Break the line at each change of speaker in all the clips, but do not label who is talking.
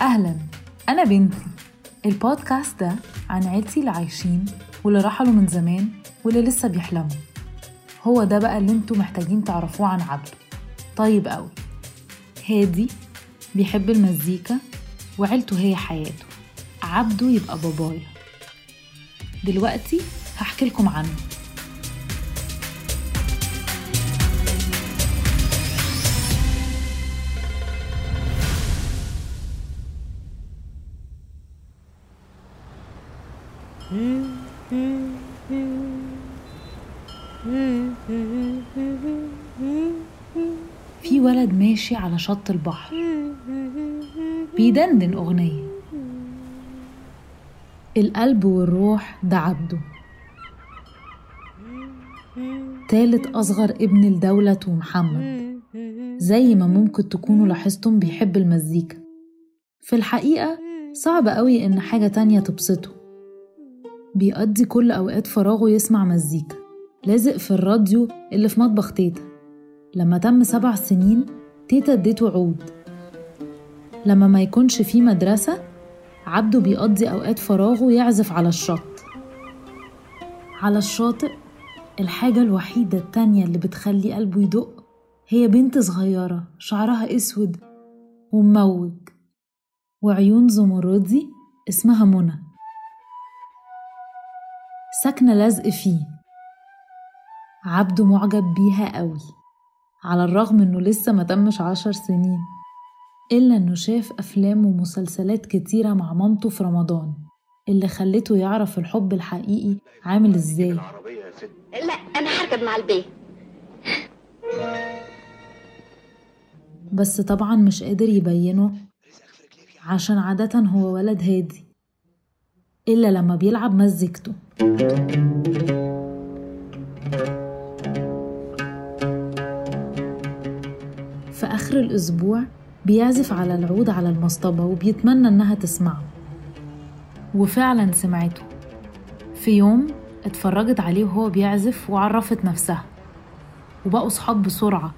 أهلا. أنا بنتي. البودكاست ده عن عيلتي اللي عايشين واللي رحلوا من زمان واللي لسه بيحلموا. هو ده بقى اللي أنتوا محتاجين تعرفوه عن عبده. طيب قوي هادي بيحب المزيكا وعيلته هي حياته. عبده يبقى بابايا. دلوقتي هحكي لكم عنه. في ولد ماشي على شط البحر بيدندن أغنية. القلب والروح ده عبده. تالت أصغر ابن لدولة ومحمد زي ما ممكن تكونوا لاحظتم بيحب المزيكا. في الحقيقة صعب قوي إن حاجة تانية تبسطه. بيقضي كل أوقات فراغه يسمع مزيكا. لازق في الراديو اللي في مطبخ تيتا. لما تم سبع سنين تيتا اديته عود. لما ما يكونش في مدرسة عبده بيقضي أوقات فراغه يعزف على الشط. على الشاطئ الحاجة الوحيدة التانية اللي بتخلي قلبه يدق هي بنت صغيرة شعرها أسود ومموج. وعيون زمردي اسمها منى. ساكنة لازق فيه. عبده معجب بيها قوي على الرغم إنه لسه ما تمش عشر سنين إلا إنه شاف أفلام ومسلسلات كتيرة مع مامته في رمضان اللي خلته يعرف الحب الحقيقي عامل إزاي.
لا أنا هركب مع البيه.
بس طبعا مش قادر يبينه عشان عادة هو ولد هادي إلا لما بيلعب مزيكته. في آخر الأسبوع بيعزف على العود على المصطبة وبيتمنى إنها تسمعه. وفعلا سمعته. في يوم اتفرجت عليه وهو بيعزف وعرفت نفسها. وبقوا صحاب بسرعة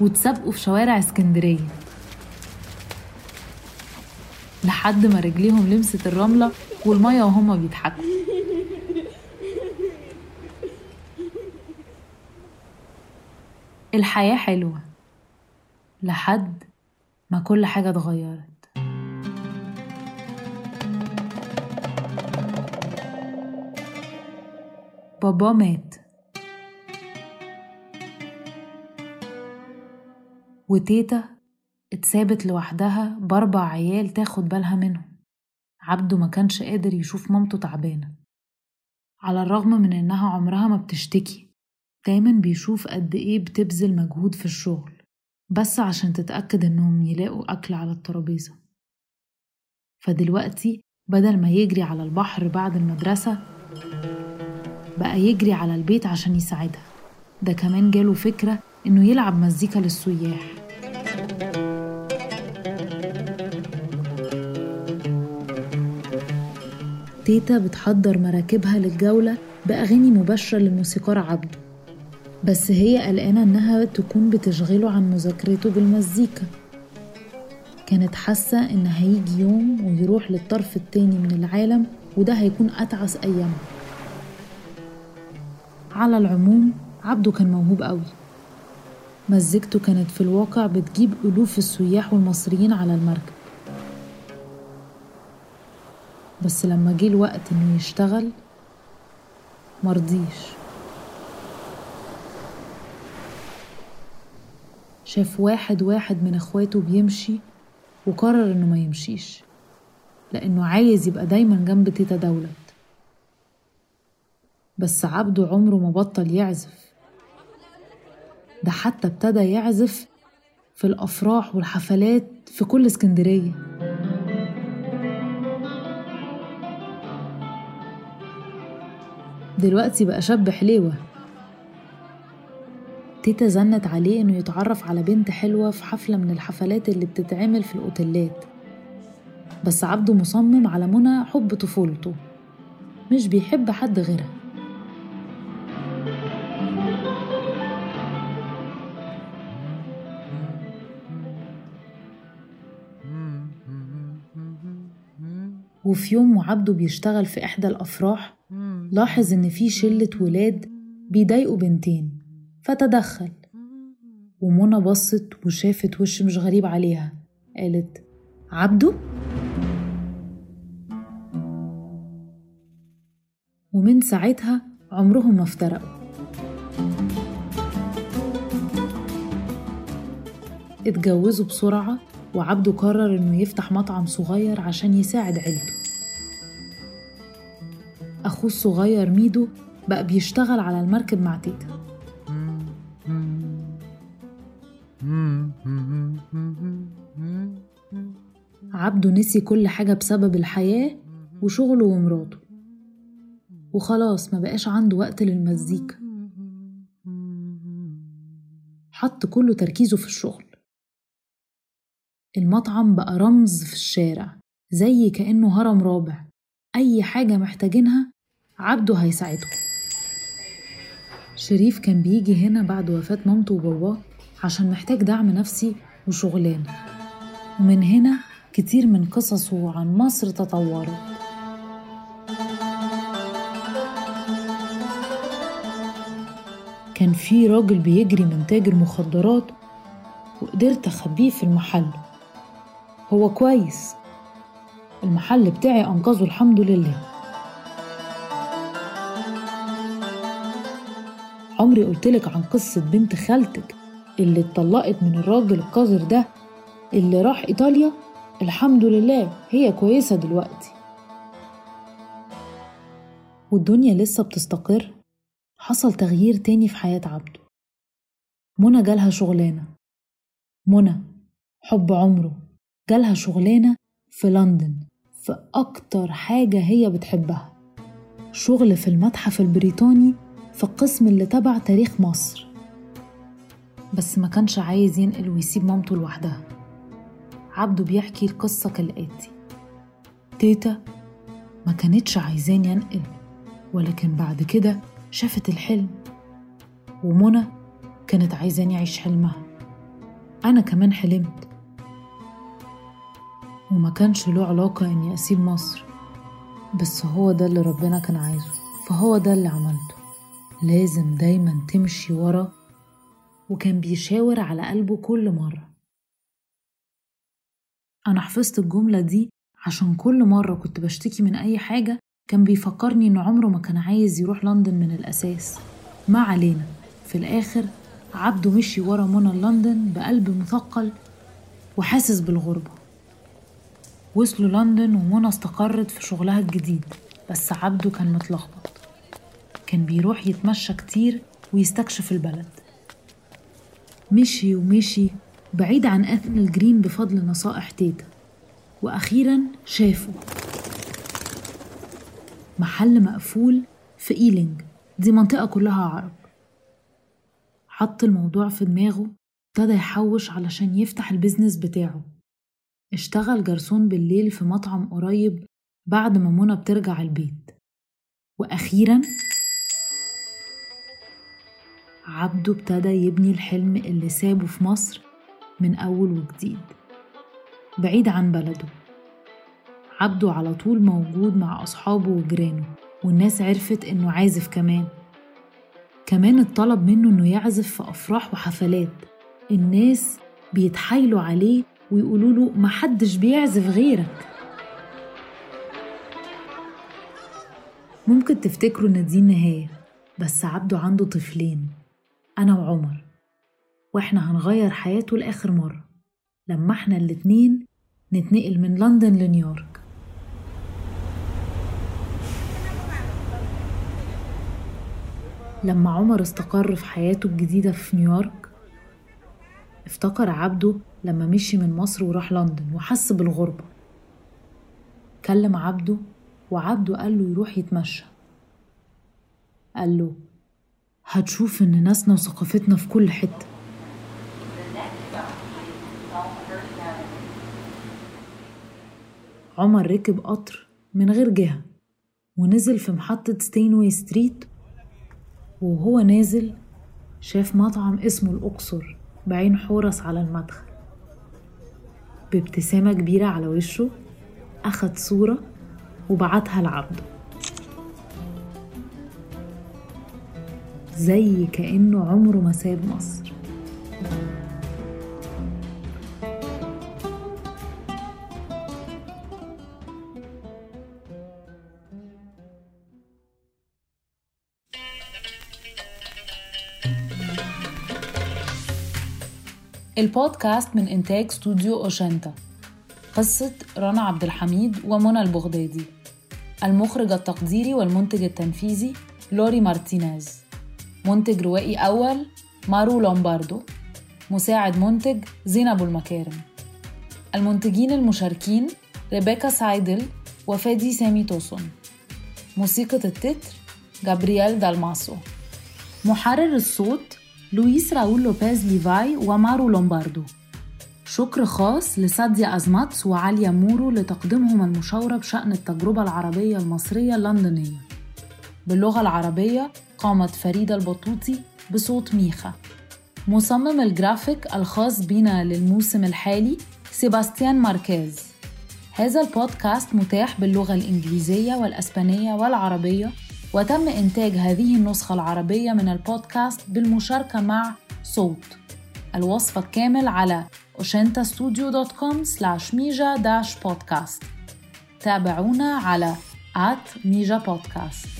وتسابقوا في شوارع اسكندرية. لحد ما رجليهم لمست الرملة والمية وهما بيضحكوا. الحياة حلوة لحد ما كل حاجة اتغيرت. بابا مات. وتيتا اتسابت لوحدها بأربع عيال تاخد بالها منهم. عبده ما كانش قادر يشوف مامته تعبانة. على الرغم من إنها عمرها ما بتشتكي. دايما بيشوف قد إيه بتبذل مجهود في الشغل بس عشان تتأكد إنهم يلاقوا أكل على الترابيزة. فدلوقتي بدل ما يجري على البحر بعد المدرسة بقى يجري على البيت عشان يساعدها. ده كمان جاله فكرة إنه يلعب مزيكا للسياح. تيتا بتحضر مراكبها للجولة بأغاني مباشرة للموسيقار عبده. بس هي قلقانة إنها تكون بتشغله عن مذاكرته بالمزيكا. كانت حاسة إن هيجي يوم ويروح للطرف التاني من العالم وده هيكون أتعس أيامه. على العموم عبده كان موهوب قوي مزيكته كانت في الواقع بتجيب ألوف السياح والمصريين على المركب. بس لما جه الوقت إنه يشتغل مرضيش. شاف واحد واحد من اخواته بيمشي وقرر انه ما يمشيش لأنه عايز يبقى دايما جنب تيتا دولت. بس عبده عمره ما بطل يعزف. ده حتى ابتدى يعزف في الأفراح والحفلات في كل اسكندرية. دلوقتي بقى شاب حليوة. تيتا زنت عليه إنه يتعرف على بنت حلوة في حفلة من الحفلات اللي بتتعمل في الأوتيلات. بس عبده مصمم على منى حب طفولته مش بيحب حد غيرها. وفي يوم وعبده بيشتغل في إحدى الأفراح لاحظ إن في شلة ولاد بيضايقوا بنتين. فتدخل. ومنى بصت وشافت وش مش غريب عليها. قالت عبده؟ ومن ساعتها عمرهم ما افترقوا. اتجوزوا بسرعة وعبده قرر إنه يفتح مطعم صغير عشان يساعد عيلته. أخوه الصغير ميدو بقى بيشتغل على المركب مع تيتا. عبده نسي كل حاجة بسبب الحياة وشغله ومراته. وخلاص ما بقاش عنده وقت للمزيكا. حط كل تركيزه في الشغل. المطعم بقى رمز في الشارع زي كأنه هرم رابع. أي حاجة محتاجينها عبده هيساعدهم شريف كان بيجي هنا بعد وفاة مامته وباباه عشان محتاج دعم نفسي وشغلانة. ومن هنا كتير من قصصه عن مصر تطورت. كان في راجل بيجري من تاجر مخدرات وقدرت أخبيه في المحل. هو كويس. المحل بتاعي أنقذه الحمد لله. عمري قلتلك عن قصة بنت خالتك اللي اتطلقت من الراجل القذر ده اللي راح إيطاليا؟ الحمد لله هي كويسة دلوقتي. والدنيا لسه بتستقر؟ حصل تغيير تاني في حياة عبده. منى جالها شغلانة. منى حب عمره. جالها شغلانة في لندن في أكتر حاجة هي بتحبها. شغل في المتحف البريطاني في القسم اللي تبع تاريخ مصر. بس ما كانش عايز ينقل ويسيب مامته لوحدها. عبده بيحكي القصة كالآتي. تيتا ما كانتش عايزاني أنقل ولكن بعد كده شافت الحلم ومنى كانت عايزاني أعيش حلمها. أنا كمان حلمت. وما كانش له علاقة إني أسيب مصر بس هو ده اللي ربنا كان عايزه فهو ده اللي عملته. لازم دايما تمشي ورا وكان بيشاور على قلبه كل مرة. أنا حفظت الجملة دي عشان كل مرة كنت بشتكي من أي حاجة كان بيفكرني إنه عمره ما كان عايز يروح لندن من الأساس. ما علينا. في الآخر عبده مشي ورا منى لندن بقلب مثقل وحاسس بالغربة. وصلوا لندن ومنى استقرت في شغلها الجديد بس عبده كان متلخبط. كان بيروح يتمشى كتير ويستكشف البلد. مشي ومشي بعيد عن بيثنال جرين بفضل نصائح تيتا. وأخيرا شافه. محل مقفول في إيلينج. دي منطقة كلها عرب. حط الموضوع في دماغه ابتدى يحوش علشان يفتح البيزنس بتاعه. اشتغل جرسون بالليل في مطعم قريب بعد ما منى بترجع البيت. وأخيرا عبده ابتدى يبني الحلم اللي سابه في مصر من أول وجديد بعيد عن بلده. عبده على طول موجود مع أصحابه وجيرانه والناس عرفت إنه عازف كمان. كمان اتطلب منه إنه يعزف في أفراح وحفلات. الناس بيتحايلوا عليه ويقولوا له محدش بيعزف غيرك ممكن تفتكروا إن دي النهاية بس عبده عنده طفلين أنا وعمر. وإحنا هنغير حياته لآخر مرة. لما إحنا الاتنين نتنقل من لندن لنيويورك. لما عمر استقر في حياته الجديدة في نيويورك افتكر عبده لما مشي من مصر وراح لندن وحس بالغربة. كلم عبده وعبده قال له يروح يتمشى. قال له هتشوف إن ناسنا وثقافتنا في كل حتة. عمر ركب قطر من غير جهة ونزل في محطة ستينوي ستريت وهو نازل شاف مطعم اسمه الأقصر بعين حورس على المدخل. بابتسامة كبيرة على وشه أخد صورة وبعتها لعبده. زي كأنه عمره ما ساب مصر. البودكاست من إنتاج استوديو أوتشنتا قصة رنا عبد الحميد ومنى البغدادي. المخرج التقديري والمنتج التنفيذي لوري مارتينيز. منتج روائي أول مارو لومباردو. مساعد منتج زينب المكارم. المنتجين المشاركين ريبيكا سايدل وفادي سامي توسون. موسيقى التتر جابرييل دالماسو. محرر الصوت لويس راول لوبيز ليفاي ومارو لومباردو شكر خاص لساديا أزماتس وعاليا مورو لتقديمهم المشاورة بشأن التجربة العربية المصرية اللندنية. باللغة العربية قامت فريدة البطوطي بصوت ميخا مصمم الجرافيك الخاص بنا للموسم الحالي سيباستيان ماركيز. هذا البودكاست متاح باللغة الإنجليزية والأسبانية والعربية وتم إنتاج هذه النسخة العربية من البودكاست بالمشاركة مع صوت. الوصف الكامل على oshentastudio.com slash mija-podcast تابعونا على at mija podcast.